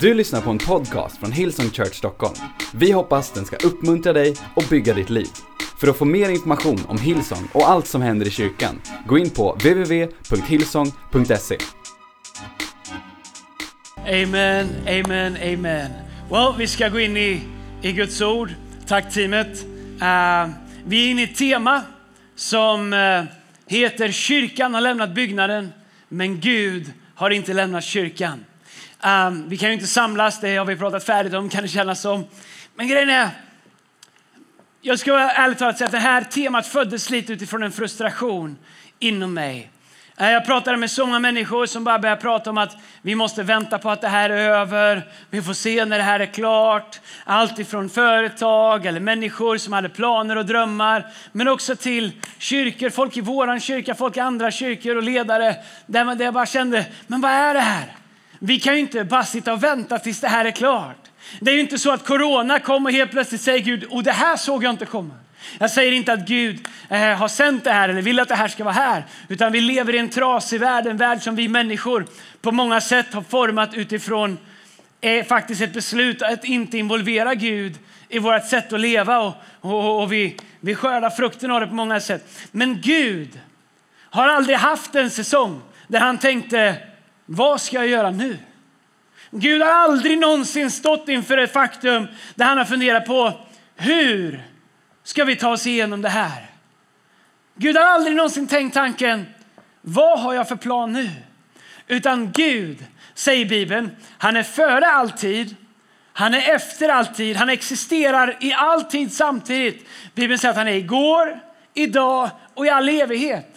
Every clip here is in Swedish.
Du lyssnar på en podcast från Hillsong Church Stockholm. Vi hoppas den ska uppmuntra dig och bygga ditt liv. För att få mer information om Hillsong och allt som händer i kyrkan, gå in på www.hillsong.se. Amen, amen, amen. Well, vi ska gå in i, i Guds ord. Tack teamet. Uh, eh, vi är inne i ett tema som uh, heter Kyrkan har lämnat byggnaden, men Gud har inte lämnat kyrkan. Um, vi kan ju inte samlas, det har vi pratat färdigt om kan det kännas som. Men grejen är, jag ska ärligt talat säga att det här temat föddes lite utifrån en frustration inom mig. Eh, jag pratade med så många människor som bara började prata om att vi måste vänta på att det här är över. Vi får se när det här är klart. Allt ifrån företag eller människor som hade planer och drömmar. Men också till kyrkor, folk i våran kyrka, folk i andra kyrkor och ledare. Där man där jag bara kände, men vad är det här? Vi kan ju inte bara sitta och vänta tills det här är klart. Det är ju inte så att corona kommer helt plötsligt säger Gud, och det här såg jag inte komma. Jag säger inte att Gud eh, har sänt det här eller vill att det här ska vara här. Utan vi lever i en trasig värld, en värld som vi människor på många sätt har format utifrån eh, faktiskt ett beslut att inte involvera Gud i vårt sätt att leva. Och, och, och vi, vi skördar frukten av det på många sätt. Men Gud har aldrig haft en säsong där han tänkte, vad ska jag göra nu? Gud har aldrig någonsin stått inför ett faktum där han har funderat på hur ska vi ta oss igenom det här? Gud har aldrig någonsin tänkt tanken, vad har jag för plan nu? Utan Gud, säger Bibeln, han är före alltid, han är efter alltid, han existerar i alltid samtidigt. Bibeln säger att han är igår, idag och i all evighet.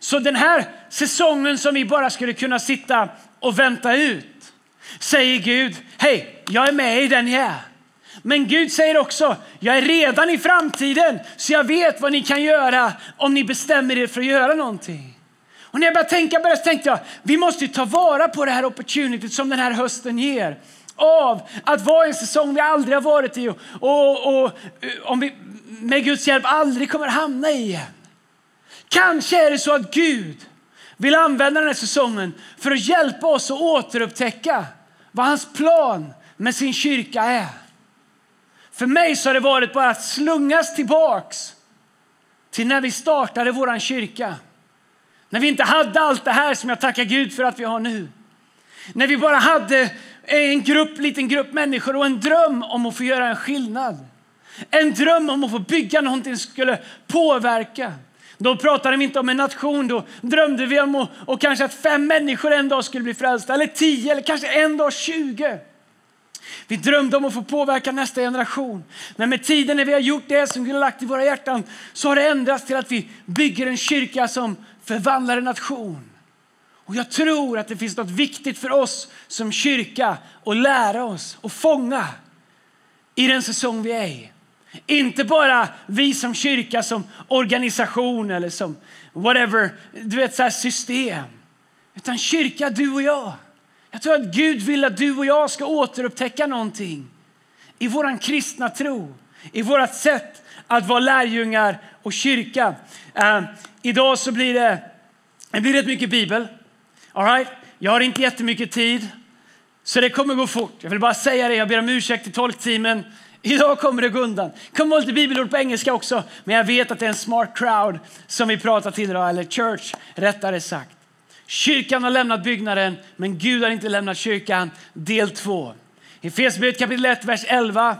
Så den här säsongen som vi bara skulle kunna sitta och vänta ut, säger Gud, hej, jag är med i den jag är. Men Gud säger också, jag är redan i framtiden så jag vet vad ni kan göra om ni bestämmer er för att göra någonting. Och när jag började tänka på det så tänkte jag, vi måste ta vara på det här opportunityt som den här hösten ger. Av att vara i en säsong vi aldrig har varit i och, och, och eh, om vi med Guds hjälp aldrig kommer hamna i igen. Kanske är det så att Gud vill använda den här säsongen för att hjälpa oss att återupptäcka vad hans plan med sin kyrka är. För mig så har det varit bara att slungas tillbaks till när vi startade vår kyrka. När vi inte hade allt det här som jag tackar Gud för att vi har nu. När vi bara hade en grupp, liten grupp människor och en dröm om att få göra en skillnad. En dröm om att få bygga någonting som skulle påverka. Då pratade vi inte om en nation, då drömde vi om och, och kanske att fem människor en dag skulle bli frälsta, eller tio, eller kanske en dag tjugo. Vi drömde om att få påverka nästa generation. Men med tiden när vi har gjort det som Gud har lagt i våra hjärtan så har det ändrats till att vi bygger en kyrka som förvandlar en nation. Och jag tror att det finns något viktigt för oss som kyrka att lära oss och fånga i den säsong vi är i. Inte bara vi som kyrka, som organisation eller som whatever, du vet så system. Utan kyrka, du och jag. Jag tror att Gud vill att du och jag ska återupptäcka någonting i vår kristna tro, i vårt sätt att vara lärjungar och kyrka. Uh, idag så blir det, det blir rätt mycket bibel. All right? Jag har inte jättemycket tid, så det kommer gå fort. Jag vill bara säga det, jag ber om ursäkt till tolkteamen. Idag kommer det gå undan. Det kommer lite bibelord på engelska också, men jag vet att det är en smart crowd som vi pratar till idag, eller church rättare sagt. Kyrkan har lämnat byggnaden, men Gud har inte lämnat kyrkan. Del 2. I Efesierbrevet kapitel 1, vers 11.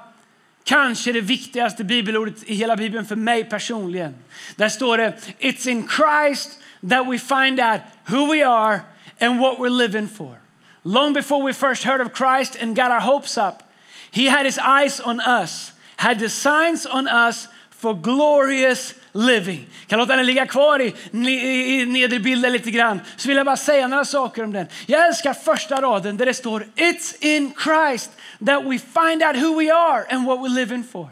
Kanske det viktigaste bibelordet i hela Bibeln för mig personligen. Där står det It's in Christ that we find out who we are and what we're living for. Long before we first heard of Christ and got our hopes up, he had his eyes on us, had designs on us for glorious living. Kan låta den ligga kvar i, i, i nedre bilden lite grann. Så vill jag bara säga några saker om den. Jag älskar första raden där det står It's in Christ that we find out who we are and what we're living for.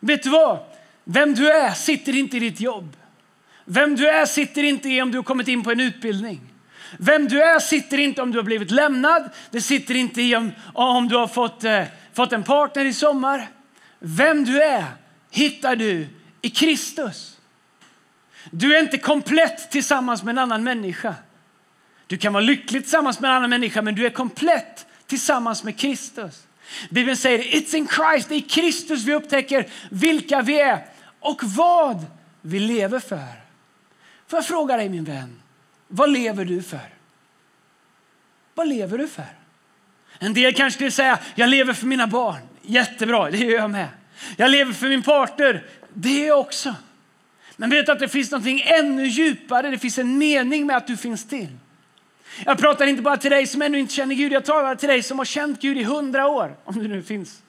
Vet du vad? Vem du är sitter inte i ditt jobb. Vem du är sitter inte i om du har kommit in på en utbildning. Vem du är sitter inte om du har blivit lämnad. Det sitter inte i om, om du har fått, eh, fått en partner i sommar. Vem du är hittar du i Kristus. Du är inte komplett tillsammans med en annan människa. Du kan vara lycklig tillsammans med en annan människa, men du är komplett tillsammans med Kristus. Bibeln säger it's in Christ, det är i Kristus vi upptäcker vilka vi är och vad vi lever för. Får jag fråga dig min vän, vad lever du för? Vad lever du för? En del kanske skulle säga, jag lever för mina barn. Jättebra, det gör jag med. Jag lever för min partner. Det gör jag också. Men vet att det finns något ännu djupare? Det finns en mening med att du finns till. Jag pratar inte bara till dig som ännu inte känner Gud. Jag talar till dig som har känt Gud i hundra år, om du nu finns.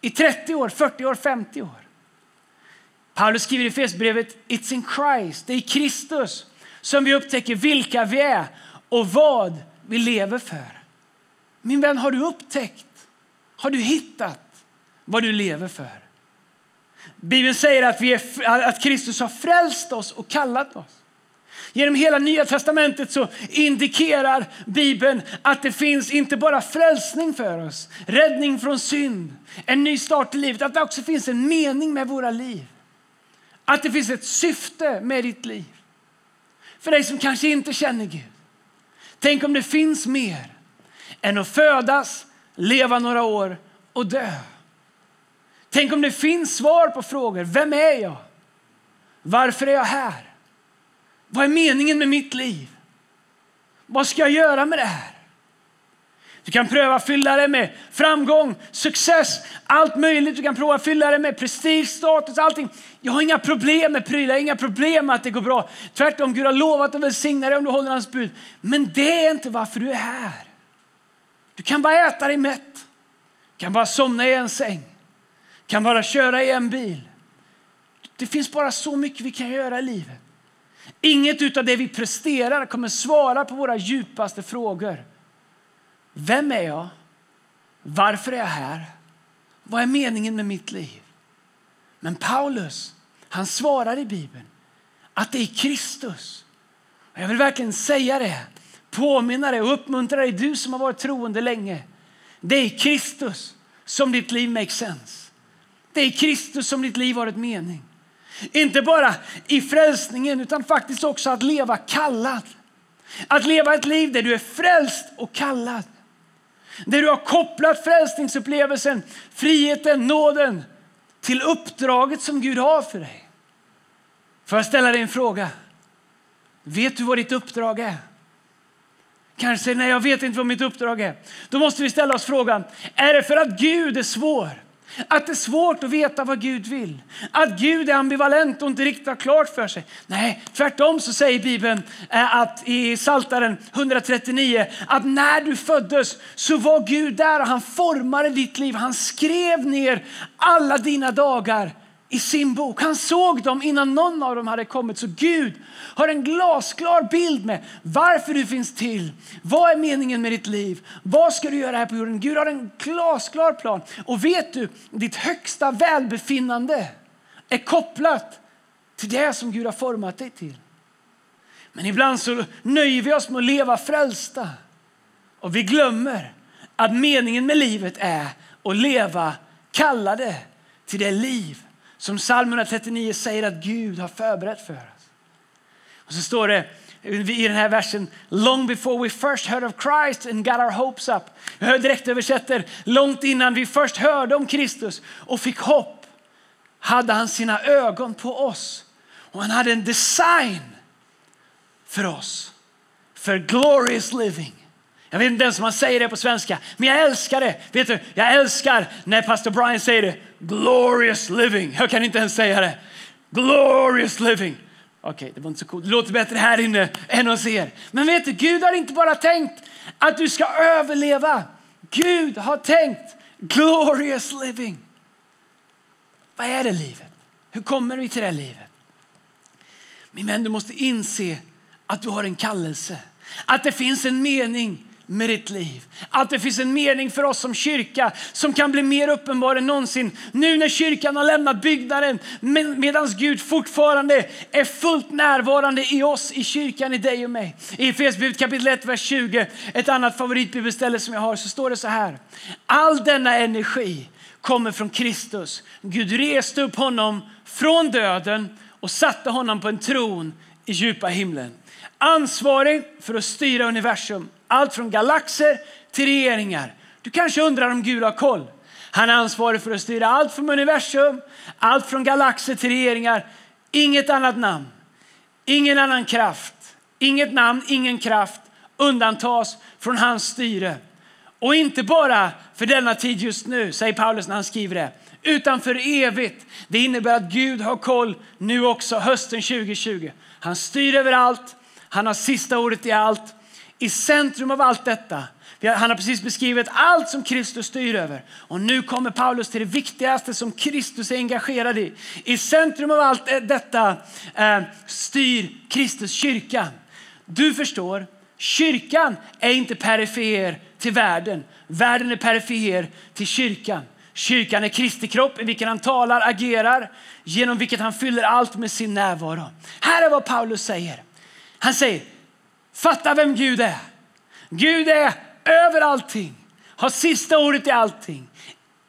I 30 år, 40 år, 50 år. Paulus skriver i Fesbrevet, It's in Christ, det är i Kristus som vi upptäcker vilka vi är och vad vi lever för. Min vän, har du upptäckt, har du hittat vad du lever för? Bibeln säger att, vi är, att Kristus har frälst oss och kallat oss. Genom hela Nya testamentet så indikerar Bibeln att det finns inte bara frälsning för oss, räddning från synd, en ny start i livet, att det också finns en mening med våra liv. Att det finns ett syfte med ditt liv. För dig som kanske inte känner Gud. Tänk om det finns mer än att födas, leva några år och dö. Tänk om det finns svar på frågor. Vem är jag? Varför är jag här? Vad är meningen med mitt liv? Vad ska jag göra med det här? Du kan pröva fylla det med framgång, success, allt möjligt. Du kan prova fylla det med prestige, status, allting. Jag har inga problem med prylar, inga problem med att det går bra. Tvärtom, Gud har lovat att välsigna dig om du håller hans bud. Men det är inte varför du är här. Du kan bara äta dig mätt. Du kan bara somna i en säng. Du kan bara köra i en bil. Det finns bara så mycket vi kan göra i livet. Inget av det vi presterar kommer svara på våra djupaste frågor. Vem är jag? Varför är jag här? Vad är meningen med mitt liv? Men Paulus, han svarar i Bibeln att det är Kristus. Och jag vill verkligen säga det, påminna dig och uppmuntra dig, du som har varit troende länge. Det är Kristus som ditt liv makes sense. Det är Kristus som ditt liv har ett mening. Inte bara i frälsningen utan faktiskt också att leva kallad. Att leva ett liv där du är frälst och kallad. Där du har kopplat frälsningsupplevelsen, friheten, nåden till uppdraget som Gud har för dig. Får jag ställa dig en fråga? Vet du vad ditt uppdrag är? Kanske nej, jag vet inte vad mitt uppdrag är. Då måste vi ställa oss frågan, är det för att Gud är svår? Att det är svårt att veta vad Gud vill. Att Gud är ambivalent och inte riktigt har klart för sig. Nej, tvärtom så säger Bibeln eh, att i Saltaren 139 att när du föddes så var Gud där och han formade ditt liv. Han skrev ner alla dina dagar i sin bok. Han såg dem innan någon av dem hade kommit. Så Gud har en glasklar bild med varför du finns till. Vad är meningen med ditt liv? Vad ska du göra här på jorden? Gud har en glasklar plan. Och vet du, ditt högsta välbefinnande är kopplat till det som Gud har format dig till. Men ibland så nöjer vi oss med att leva frälsta. Och vi glömmer att meningen med livet är att leva kallade till det liv som psalm 139 säger att Gud har förberett för oss. Och så står det i den här versen, long before we first heard of Christ and got our hopes up. Jag direkt översätter, långt innan vi först hörde om Kristus och fick hopp hade han sina ögon på oss. Och han hade en design för oss, för glorious living. Jag vet inte ens om man säger det på svenska, men jag älskar det. Vet du, jag älskar när pastor Brian säger det. Glorious living. Jag kan inte ens säga det. Glorious living. Okej, okay, det var inte så coolt. Det låter bättre här inne än hos er. Men vet du, Gud har inte bara tänkt att du ska överleva. Gud har tänkt glorious living. Vad är det livet? Hur kommer vi till det livet? Min vän, du måste inse att du har en kallelse. Att det finns en mening med ditt liv. Att det finns en mening för oss som kyrka som kan bli mer uppenbar än någonsin. Nu när kyrkan har lämnat byggnaden medan Gud fortfarande är fullt närvarande i oss, i kyrkan, i dig och mig. I Efesierbrevet kapitel 1, vers 20, ett annat favoritbibelställe som jag har, så står det så här. All denna energi kommer från Kristus. Gud reste upp honom från döden och satte honom på en tron i djupa himlen. Ansvarig för att styra universum allt från galaxer till regeringar. Du kanske undrar om Gud har koll. Han är ansvarig för att styra allt från universum, allt från galaxer till regeringar. Inget annat namn, ingen annan kraft, inget namn, ingen kraft undantas från hans styre. Och inte bara för denna tid just nu, säger Paulus när han skriver det, utan för evigt. Det innebär att Gud har koll nu också, hösten 2020. Han styr över allt, han har sista ordet i allt. I centrum av allt detta han har precis beskrivit allt som Kristus styr över. Och nu kommer Paulus till det viktigaste som Kristus är engagerad i. I centrum av allt eh, detta eh, styr Kristus kyrkan. Du förstår, kyrkan är inte perifer till världen. Världen är perifer till kyrkan. Kyrkan är Kristi kropp i vilken han talar, agerar, genom vilket han fyller allt med sin närvaro. Här är vad Paulus säger. Han säger, fatta vem Gud är. Gud är över allting, har sista ordet i allting.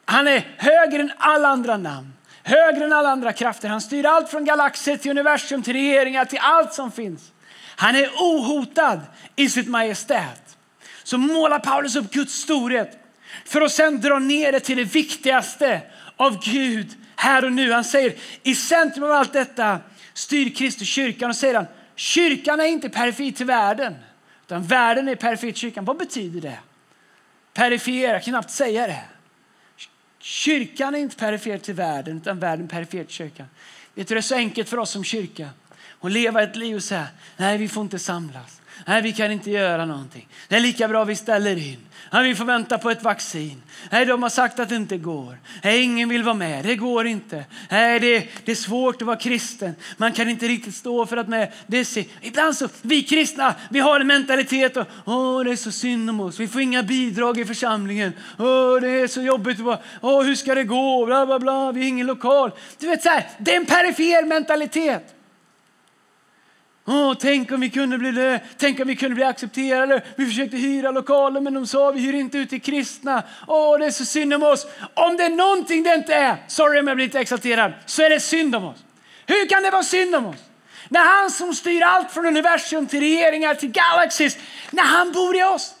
Han är högre än alla andra namn, högre än alla andra krafter. Han styr allt från galaxer till universum, till regeringar, till allt som finns. Han är ohotad i sitt majestät. Så målar Paulus upp Guds storhet för att sen dra ner det till det viktigaste av Gud här och nu. Han säger i centrum av allt detta styr Kristus kyrkan och säger han kyrkan är inte perifer till världen. Utan världen är perifer till kyrkan. Vad betyder det? Perifer, jag kan knappt säga det. Kyrkan är inte perifer till världen, utan världen perifer till kyrkan. Vet du, det är så enkelt för oss som kyrka att leva ett liv och säga nej, vi får inte samlas. Nej, vi kan inte göra någonting. Det är lika bra vi ställer in. Nej, vi får vänta på ett vaccin. Nej, de har sagt att det inte går. Nej, ingen vill vara med. Det går inte. Nej, det, det är svårt att vara kristen. Man kan inte riktigt stå för att med det är Ibland så, vi kristna, vi har en mentalitet och åh, det är så synd om oss. Vi får inga bidrag i församlingen. Åh, det är så jobbigt. Åh, hur ska det gå? Bla, bla, bla. Vi har ingen lokal. Du vet så här, det är en perifer mentalitet. Åh, tänk, om vi kunde bli, tänk om vi kunde bli accepterade. Vi försökte hyra lokaler men de sa vi hyr inte ut till kristna. Åh, det är så synd om oss. Om det är någonting det inte är, sorry om jag blir lite exalterad, så är det synd om oss. Hur kan det vara synd om oss? När han som styr allt från universum till regeringar till galaxis, när han bor i oss.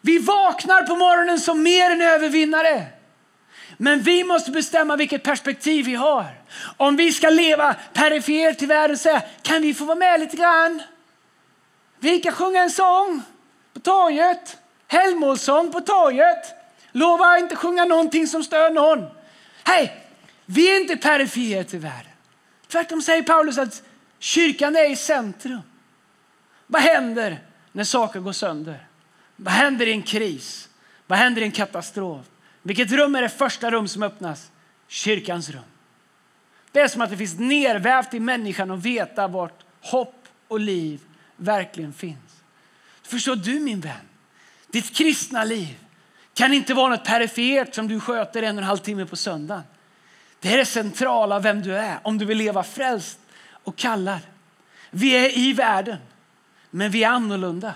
Vi vaknar på morgonen som mer än övervinnare. Men vi måste bestämma vilket perspektiv vi har. Om vi ska leva perifert till världen och säga, kan vi få vara med lite grann? Vi kan sjunga en sång på torget, helgmålssång på torget. Lova inte sjunga någonting som stör någon. Hej, vi är inte perifera till världen. Tvärtom säger Paulus att kyrkan är i centrum. Vad händer när saker går sönder? Vad händer i en kris? Vad händer i en katastrof? Vilket rum är det första rum som öppnas? Kyrkans rum. Det är som att det finns nervävt i människan att veta vart hopp och liv verkligen finns. Förstår du min vän? Ditt kristna liv kan inte vara något perifert som du sköter en och en halv timme på söndagen. Det är det centrala vem du är om du vill leva frälst och kallad. Vi är i världen, men vi är annorlunda.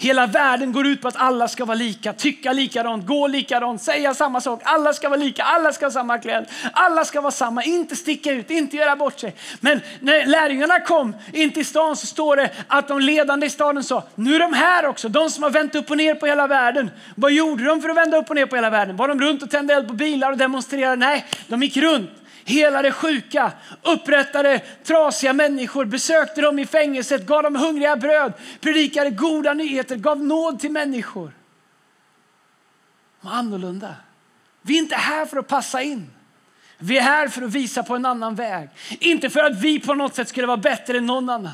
Hela världen går ut på att alla ska vara lika, tycka likadant, gå likadant, säga samma sak. Alla ska vara lika, alla ska ha samma kläder, alla ska vara samma, inte sticka ut, inte göra bort sig. Men när lärjungarna kom in till stan så står det att de ledande i staden sa, nu är de här också, de som har vänt upp och ner på hela världen. Vad gjorde de för att vända upp och ner på hela världen? Var de runt och tände eld på bilar och demonstrerade? Nej, de gick runt helade sjuka, upprättade trasiga människor, besökte dem i fängelset, gav dem hungriga bröd, predikade goda nyheter, gav nåd till människor. De var annorlunda. Vi är inte här för att passa in. Vi är här för att visa på en annan väg. Inte för att vi på något sätt skulle vara bättre än någon annan.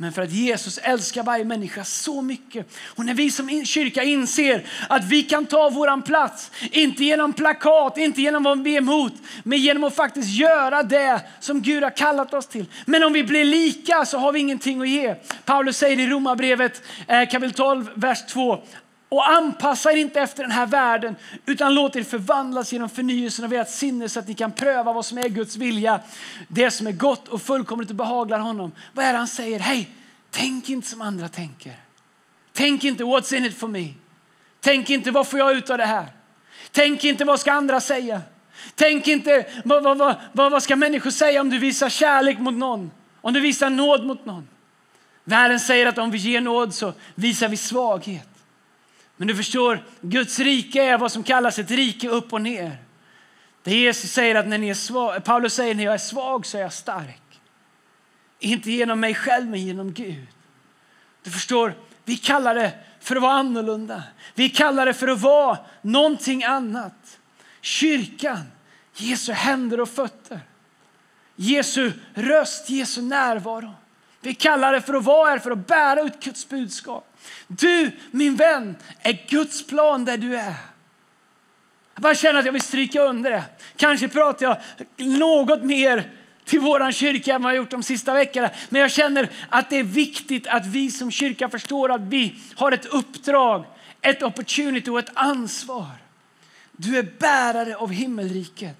Men för att Jesus älskar varje människa så mycket. Och när vi som kyrka inser att vi kan ta våran plats, inte genom plakat, inte genom vad vi är emot, men genom att faktiskt göra det som Gud har kallat oss till. Men om vi blir lika så har vi ingenting att ge. Paulus säger i Romarbrevet eh, kapitel 12, vers 2. Och anpassa er inte efter den här världen utan låt er förvandlas genom förnyelsen av ert sinne så att ni kan pröva vad som är Guds vilja. Det som är gott och fullkomligt och behaglar honom. Vad är det han säger? Hej, tänk inte som andra tänker. Tänk inte what's in it for me. Tänk inte vad får jag ut av det här. Tänk inte vad ska andra säga. Tänk inte vad, vad, vad, vad ska människor säga om du visar kärlek mot någon. Om du visar nåd mot någon. Världen säger att om vi ger nåd så visar vi svaghet. Men du förstår, Guds rike är vad som kallas ett rike upp och ner. Det Jesus säger att när ni är svag, Paulus säger när jag är svag så är jag stark. Inte genom mig själv men genom Gud. Du förstår, vi kallar det för att vara annorlunda. Vi kallar det för att vara någonting annat. Kyrkan, Jesu händer och fötter. Jesu röst, Jesu närvaro. Vi kallar det för att vara här, för att bära ut Guds budskap. Du, min vän, är Guds plan där du är. Jag bara känner att jag vill stryka under det. Kanske pratar jag något mer till vår kyrka än vad jag gjort de sista veckorna. Men jag känner att det är viktigt att vi som kyrka förstår att vi har ett uppdrag, ett opportunity och ett ansvar. Du är bärare av himmelriket.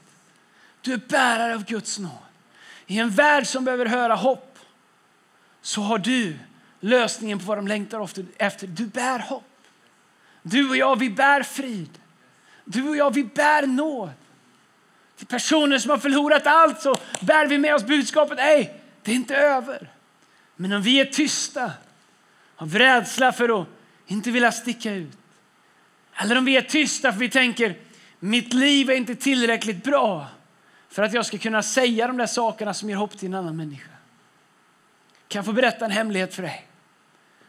Du är bärare av Guds nåd. I en värld som behöver höra hopp så har du lösningen på vad de längtar efter. Du bär hopp. Du och jag, vi bär frid. Du och jag, vi bär nåd. Till personer som har förlorat allt så bär vi med oss budskapet, nej, det är inte över. Men om vi är tysta av rädsla för att inte vilja sticka ut. Eller om vi är tysta för vi tänker, mitt liv är inte tillräckligt bra för att jag ska kunna säga de där sakerna som ger hopp till en annan människa. Kan jag få berätta en hemlighet för dig?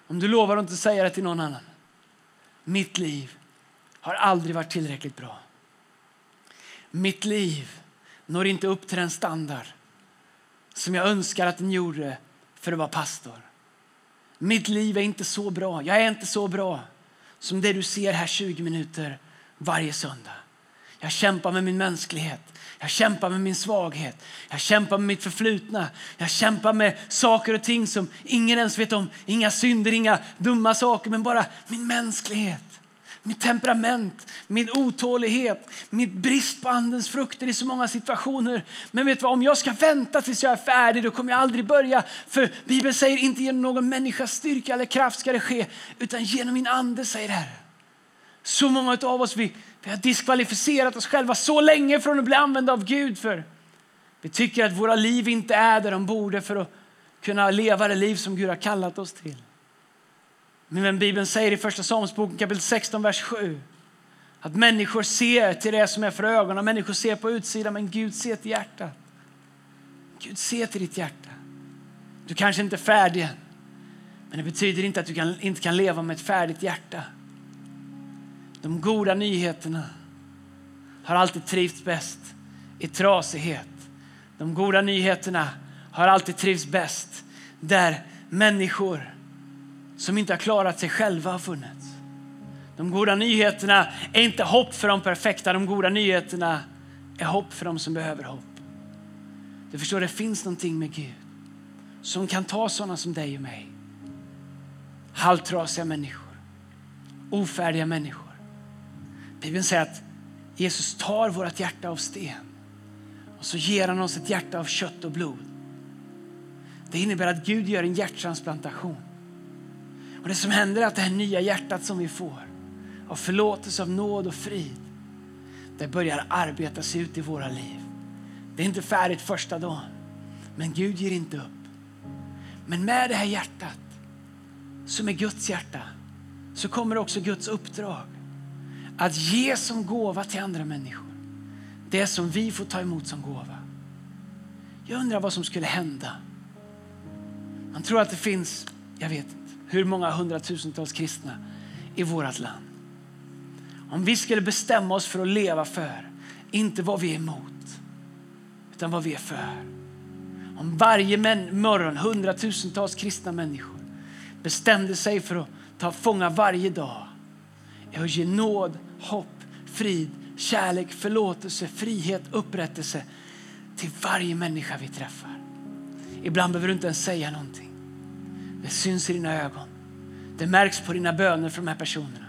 Om du lovar att inte säga det till någon annan. Mitt liv har aldrig varit tillräckligt bra. Mitt liv når inte upp till den standard som jag önskar att den gjorde för att vara pastor. Mitt liv är inte så bra. Jag är inte så bra som det du ser här 20 minuter varje söndag. Jag kämpar med min mänsklighet. Jag kämpar med min svaghet. Jag kämpar med mitt förflutna. Jag kämpar med saker och ting som ingen ens vet om. Inga synder, inga dumma saker, men bara min mänsklighet mitt temperament, min otålighet, min brist på andens frukter i så många situationer. Men vet du vad, om jag ska vänta tills jag är färdig då kommer jag aldrig börja. För Bibeln säger inte genom någon människas styrka eller kraft ska det ske, utan genom min ande säger Herren. Så många av oss vi, vi har diskvalificerat oss själva så länge från att bli använda av Gud för vi tycker att våra liv inte är där de borde för att kunna leva det liv som Gud har kallat oss till. Men Bibeln säger i första Samuelsboken kapitel 16, vers 7 att människor ser till det som är för ögonen, människor ser på utsidan, men Gud ser till hjärtat. Gud ser till ditt hjärta. Du kanske inte är färdig än, men det betyder inte att du kan, inte kan leva med ett färdigt hjärta. De goda nyheterna har alltid trivts bäst i trasighet. De goda nyheterna har alltid trivts bäst där människor som inte har klarat sig själva har funnits. De goda nyheterna är inte hopp för de perfekta. De goda nyheterna är hopp för de som behöver hopp. Du förstår, det finns någonting med Gud som kan ta sådana som dig och mig. Halvtrasiga människor, ofärdiga människor. Bibeln säger att Jesus tar vårt hjärta av sten och så ger han oss ett hjärta av kött och blod. Det innebär att Gud gör en hjärttransplantation. Och det som händer är att det här nya hjärtat som vi får av förlåtelse, av nåd och frid, det börjar arbeta sig ut i våra liv. Det är inte färdigt första dagen, men Gud ger inte upp. Men med det här hjärtat, som är Guds hjärta, så kommer också Guds uppdrag att ge som gåva till andra människor. Det som vi får ta emot som gåva. Jag undrar vad som skulle hända. Man tror att det finns, jag vet hur många hundratusentals kristna i vårt land. Om vi skulle bestämma oss för att leva för, inte vad vi är emot, utan vad vi är för. Om varje morgon hundratusentals kristna människor bestämde sig för att ta fånga varje dag är att ge nåd, hopp, frid, kärlek, förlåtelse, frihet, upprättelse till varje människa vi träffar. Ibland behöver du inte ens säga någonting. Det syns i dina ögon. Det märks på dina böner för de här personerna.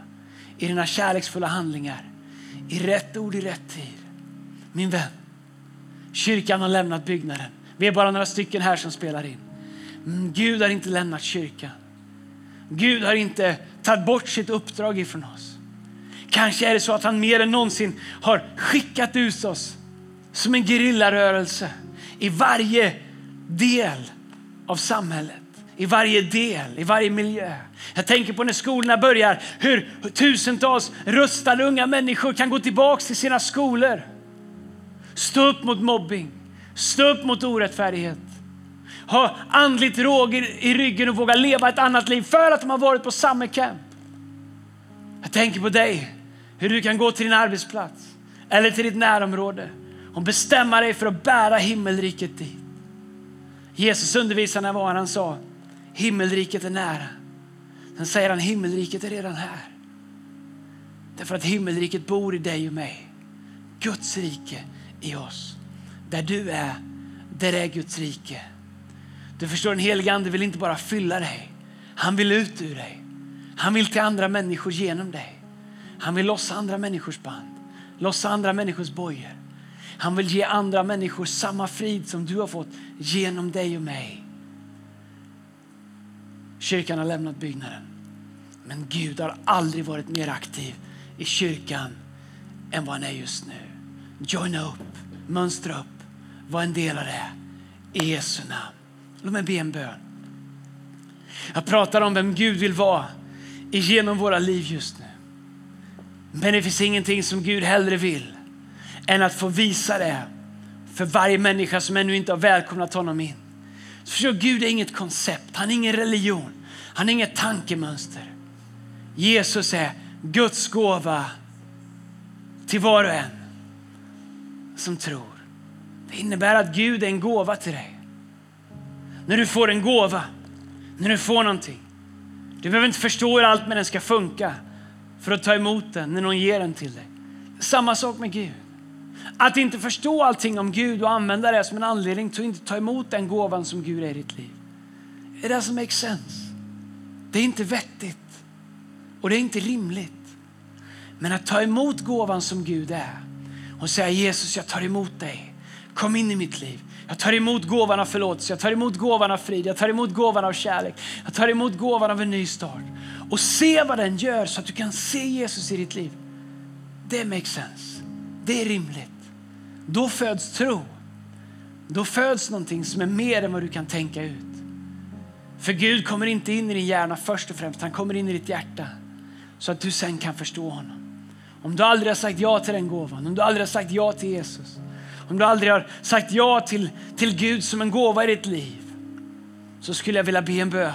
I dina kärleksfulla handlingar. I rätt ord i rätt tid. Min vän, kyrkan har lämnat byggnaden. Vi är bara några stycken här som spelar in. Men Gud har inte lämnat kyrkan. Gud har inte tagit bort sitt uppdrag ifrån oss. Kanske är det så att han mer än någonsin har skickat ut oss som en gerillarörelse i varje del av samhället i varje del, i varje miljö. Jag tänker på när skolorna börjar, hur tusentals rustade unga människor kan gå tillbaka till sina skolor. Stå upp mot mobbing, stå upp mot orättfärdighet. Ha andligt råg i ryggen och våga leva ett annat liv för att de har varit på samma camp. Jag tänker på dig, hur du kan gå till din arbetsplats eller till ditt närområde och bestämma dig för att bära himmelriket dit. Jesus undervisade när var han, sa himmelriket är nära. Sen säger han himmelriket är redan här. Därför att himmelriket bor i dig och mig. Guds rike i oss. Där du är, där är Guds rike. Du förstår, den helige ande vill inte bara fylla dig. Han vill ut ur dig. Han vill till andra människor genom dig. Han vill lossa andra människors band, lossa andra människors bojor. Han vill ge andra människor samma frid som du har fått genom dig och mig. Kyrkan har lämnat byggnaden. Men Gud har aldrig varit mer aktiv i kyrkan än vad han är just nu. Joina upp, mönstra upp, var en del av det. I Jesu namn. Låt mig be en bön. Jag pratar om vem Gud vill vara genom våra liv just nu. Men det finns ingenting som Gud hellre vill än att få visa det för varje människa som ännu inte har välkomnat honom in. Så förstår, Gud är inget koncept, han är ingen religion, han är inget tankemönster. Jesus är Guds gåva till var och en som tror. Det innebär att Gud är en gåva till dig. När du får en gåva, när du får någonting. Du behöver inte förstå hur allt med den ska funka för att ta emot den när någon ger den till dig. Samma sak med Gud. Att inte förstå allting om Gud och använda det som en anledning till att inte ta emot den gåvan som Gud är i ditt liv. Är det som makes sense? Det är inte vettigt och det är inte rimligt. Men att ta emot gåvan som Gud är och säga Jesus, jag tar emot dig. Kom in i mitt liv. Jag tar emot gåvan av förlåtelse, jag tar emot gåvan av frid, jag tar emot gåvan av kärlek. Jag tar emot gåvan av en ny start. Och se vad den gör så att du kan se Jesus i ditt liv. Det makes sense. Det är rimligt. Då föds tro. Då föds någonting som är mer än vad du kan tänka ut. För Gud kommer inte in i din hjärna först och främst, han kommer in i ditt hjärta. Så att du sen kan förstå honom. Om du aldrig har sagt ja till den gåvan, om du aldrig har sagt ja till Jesus, om du aldrig har sagt ja till, till Gud som en gåva i ditt liv, så skulle jag vilja be en bön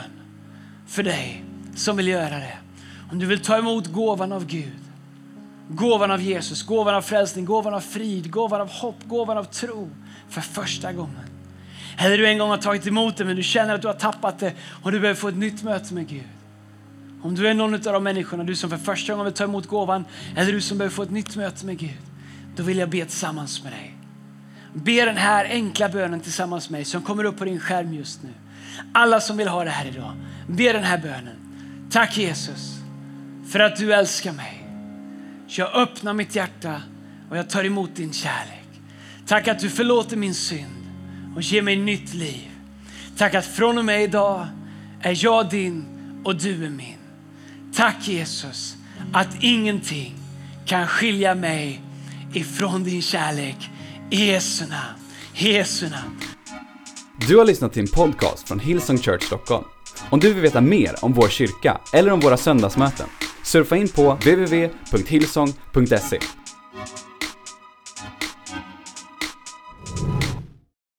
för dig som vill göra det. Om du vill ta emot gåvan av Gud, gåvan av Jesus, gåvan av frälsning, gåvan av frid, gåvan av hopp, gåvan av tro för första gången. Eller du en gång har tagit emot det men du känner att du har tappat det och du behöver få ett nytt möte med Gud. Om du är någon av de människorna, du som för första gången vill ta emot gåvan eller du som behöver få ett nytt möte med Gud, då vill jag be tillsammans med dig. Be den här enkla bönen tillsammans med mig som kommer upp på din skärm just nu. Alla som vill ha det här idag, be den här bönen. Tack Jesus för att du älskar mig. Jag öppnar mitt hjärta och jag tar emot din kärlek. Tack att du förlåter min synd och ger mig nytt liv. Tack att från och med idag är jag din och du är min. Tack Jesus att ingenting kan skilja mig ifrån din kärlek. Jesu namn. Jesu namn. Du har lyssnat till en podcast från Hillsong Church Stockholm. Om du vill veta mer om vår kyrka eller om våra söndagsmöten, surfa in på www.hillsong.se.